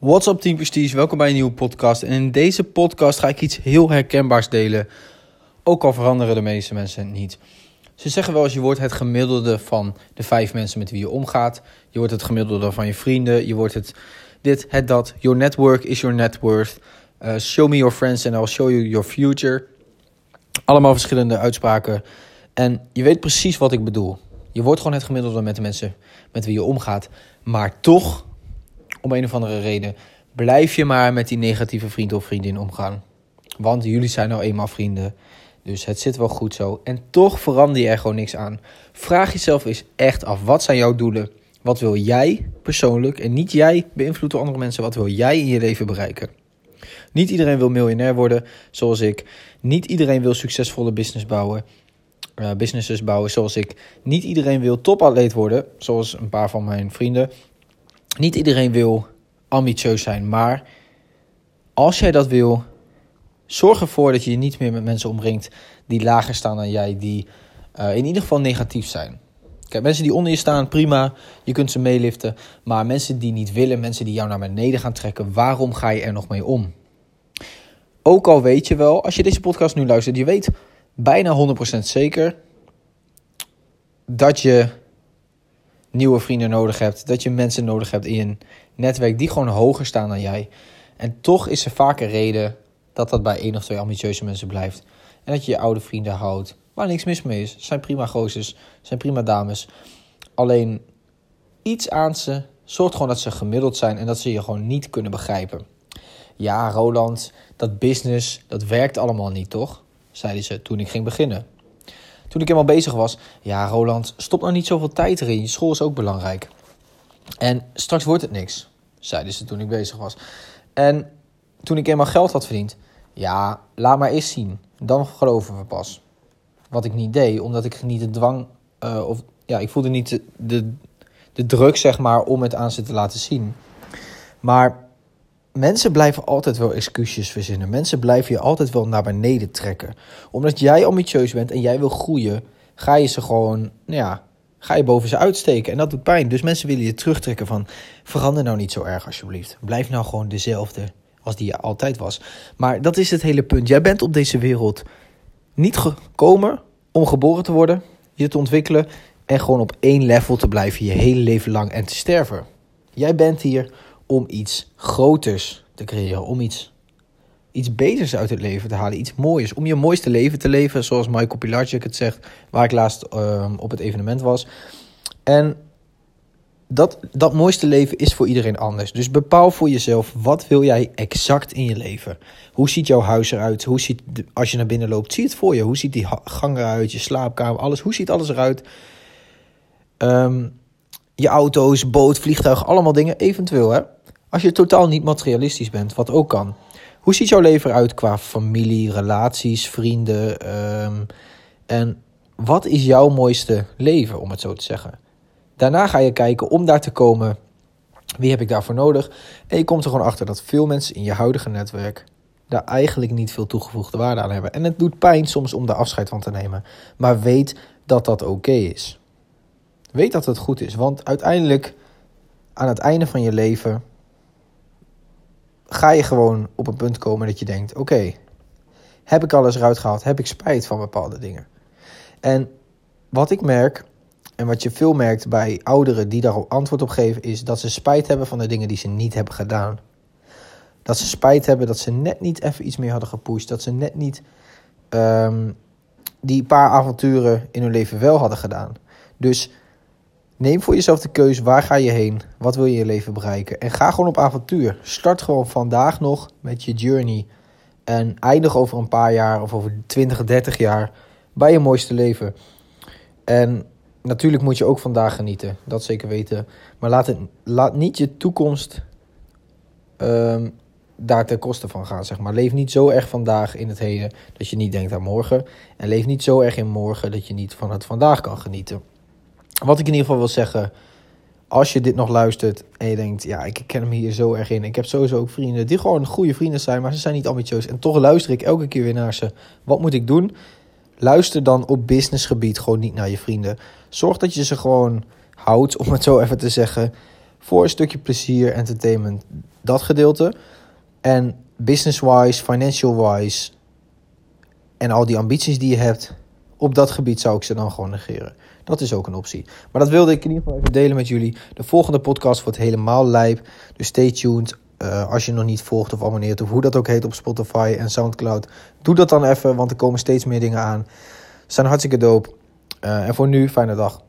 What's up Team Prestige, welkom bij een nieuwe podcast. En in deze podcast ga ik iets heel herkenbaars delen. Ook al veranderen de meeste mensen niet. Ze zeggen wel eens, je wordt het gemiddelde van de vijf mensen met wie je omgaat. Je wordt het gemiddelde van je vrienden. Je wordt het dit, het dat. Your network is your net worth. Uh, show me your friends and I'll show you your future. Allemaal verschillende uitspraken. En je weet precies wat ik bedoel. Je wordt gewoon het gemiddelde met de mensen met wie je omgaat. Maar toch om een of andere reden, blijf je maar met die negatieve vriend of vriendin omgaan. Want jullie zijn nou eenmaal vrienden. Dus het zit wel goed zo. En toch verander je er gewoon niks aan. Vraag jezelf eens echt af: wat zijn jouw doelen? Wat wil jij persoonlijk en niet jij beïnvloed door andere mensen? Wat wil jij in je leven bereiken? Niet iedereen wil miljonair worden, zoals ik. Niet iedereen wil succesvolle business bouwen. Uh, businesses bouwen, zoals ik. Niet iedereen wil topatleet worden, zoals een paar van mijn vrienden. Niet iedereen wil ambitieus zijn, maar als jij dat wil, zorg ervoor dat je je niet meer met mensen omringt die lager staan dan jij, die uh, in ieder geval negatief zijn. Kijk, mensen die onder je staan, prima, je kunt ze meeliften. Maar mensen die niet willen, mensen die jou naar beneden gaan trekken, waarom ga je er nog mee om? Ook al weet je wel, als je deze podcast nu luistert, je weet bijna 100% zeker dat je nieuwe vrienden nodig hebt. Dat je mensen nodig hebt in je netwerk die gewoon hoger staan dan jij. En toch is er vaak een reden dat dat bij één of twee ambitieuze mensen blijft. En dat je je oude vrienden houdt. Waar niks mis mee is. Zijn prima gozers, zijn prima dames. Alleen iets aan ze zorgt gewoon dat ze gemiddeld zijn en dat ze je gewoon niet kunnen begrijpen. Ja, Roland, dat business, dat werkt allemaal niet, toch? Zeiden ze toen ik ging beginnen. Toen ik helemaal bezig was, ja Roland, stop nou niet zoveel tijd erin. Je school is ook belangrijk. En straks wordt het niks, zeiden ze toen ik bezig was. En toen ik eenmaal geld had verdiend, ja, laat maar eens zien. Dan geloven we pas. Wat ik niet deed, omdat ik niet de dwang, uh, of ja, ik voelde niet de, de, de druk, zeg maar, om het aan ze te laten zien. Maar mensen blijven altijd wel excuses verzinnen. Mensen blijven je altijd wel naar beneden trekken. Omdat jij ambitieus bent en jij wil groeien, ga je ze gewoon, nou ja, ga je boven ze uitsteken. En dat doet pijn. Dus mensen willen je terugtrekken van, verander nou niet zo erg alsjeblieft. Blijf nou gewoon dezelfde als die je altijd was. Maar dat is het hele punt. Jij bent op deze wereld niet gekomen om geboren te worden, je te ontwikkelen en gewoon op één level te blijven je hele leven lang en te sterven. Jij bent hier om iets groters te creëren, om iets, iets beters uit het leven te halen, iets moois, om je mooiste leven te leven, zoals Michael Pilarczyk het zegt, waar ik laatst uh, op het evenement was. En dat, dat mooiste leven is voor iedereen anders. Dus bepaal voor jezelf, wat wil jij exact in je leven? Hoe ziet jouw huis eruit? Hoe ziet, als je naar binnen loopt, zie het voor je. Hoe ziet die gang eruit, je slaapkamer, alles? Hoe ziet alles eruit? Um, je auto's, boot, vliegtuig, allemaal dingen, eventueel hè. Als je totaal niet materialistisch bent, wat ook kan. Hoe ziet jouw leven eruit qua familie, relaties, vrienden? Um, en wat is jouw mooiste leven, om het zo te zeggen? Daarna ga je kijken om daar te komen. Wie heb ik daarvoor nodig? En je komt er gewoon achter dat veel mensen in je huidige netwerk daar eigenlijk niet veel toegevoegde waarde aan hebben. En het doet pijn soms om daar afscheid van te nemen. Maar weet dat dat oké is. Weet dat het goed is. Want uiteindelijk, aan het einde van je leven, ga je gewoon op een punt komen dat je denkt: oké, heb ik alles eruit gehaald? Heb ik spijt van bepaalde dingen? En wat ik merk, en wat je veel merkt bij ouderen die daarop antwoord op geven, is dat ze spijt hebben van de dingen die ze niet hebben gedaan. Dat ze spijt hebben dat ze net niet even iets meer hadden gepusht. Dat ze net niet um, die paar avonturen in hun leven wel hadden gedaan. Dus Neem voor jezelf de keuze waar ga je heen, wat wil je in je leven bereiken en ga gewoon op avontuur. Start gewoon vandaag nog met je journey en eindig over een paar jaar of over 20, 30 jaar bij je mooiste leven. En natuurlijk moet je ook vandaag genieten, dat zeker weten. Maar laat, het, laat niet je toekomst um, daar ten koste van gaan, zeg maar. Leef niet zo erg vandaag in het heden dat je niet denkt aan morgen. En leef niet zo erg in morgen dat je niet van het vandaag kan genieten. Wat ik in ieder geval wil zeggen, als je dit nog luistert en je denkt, ja, ik ken hem hier zo erg in. Ik heb sowieso ook vrienden die gewoon goede vrienden zijn, maar ze zijn niet ambitieus. En toch luister ik elke keer weer naar ze. Wat moet ik doen? Luister dan op businessgebied gewoon niet naar je vrienden. Zorg dat je ze gewoon houdt, om het zo even te zeggen, voor een stukje plezier, entertainment. dat gedeelte. En business-wise, financial-wise en al die ambities die je hebt, op dat gebied zou ik ze dan gewoon negeren. Dat is ook een optie. Maar dat wilde ik in ieder geval even delen met jullie. De volgende podcast wordt helemaal lijp. Dus stay tuned. Uh, als je nog niet volgt of abonneert, of hoe dat ook heet op Spotify en Soundcloud, doe dat dan even, want er komen steeds meer dingen aan. Zijn hartstikke dope. Uh, en voor nu, fijne dag.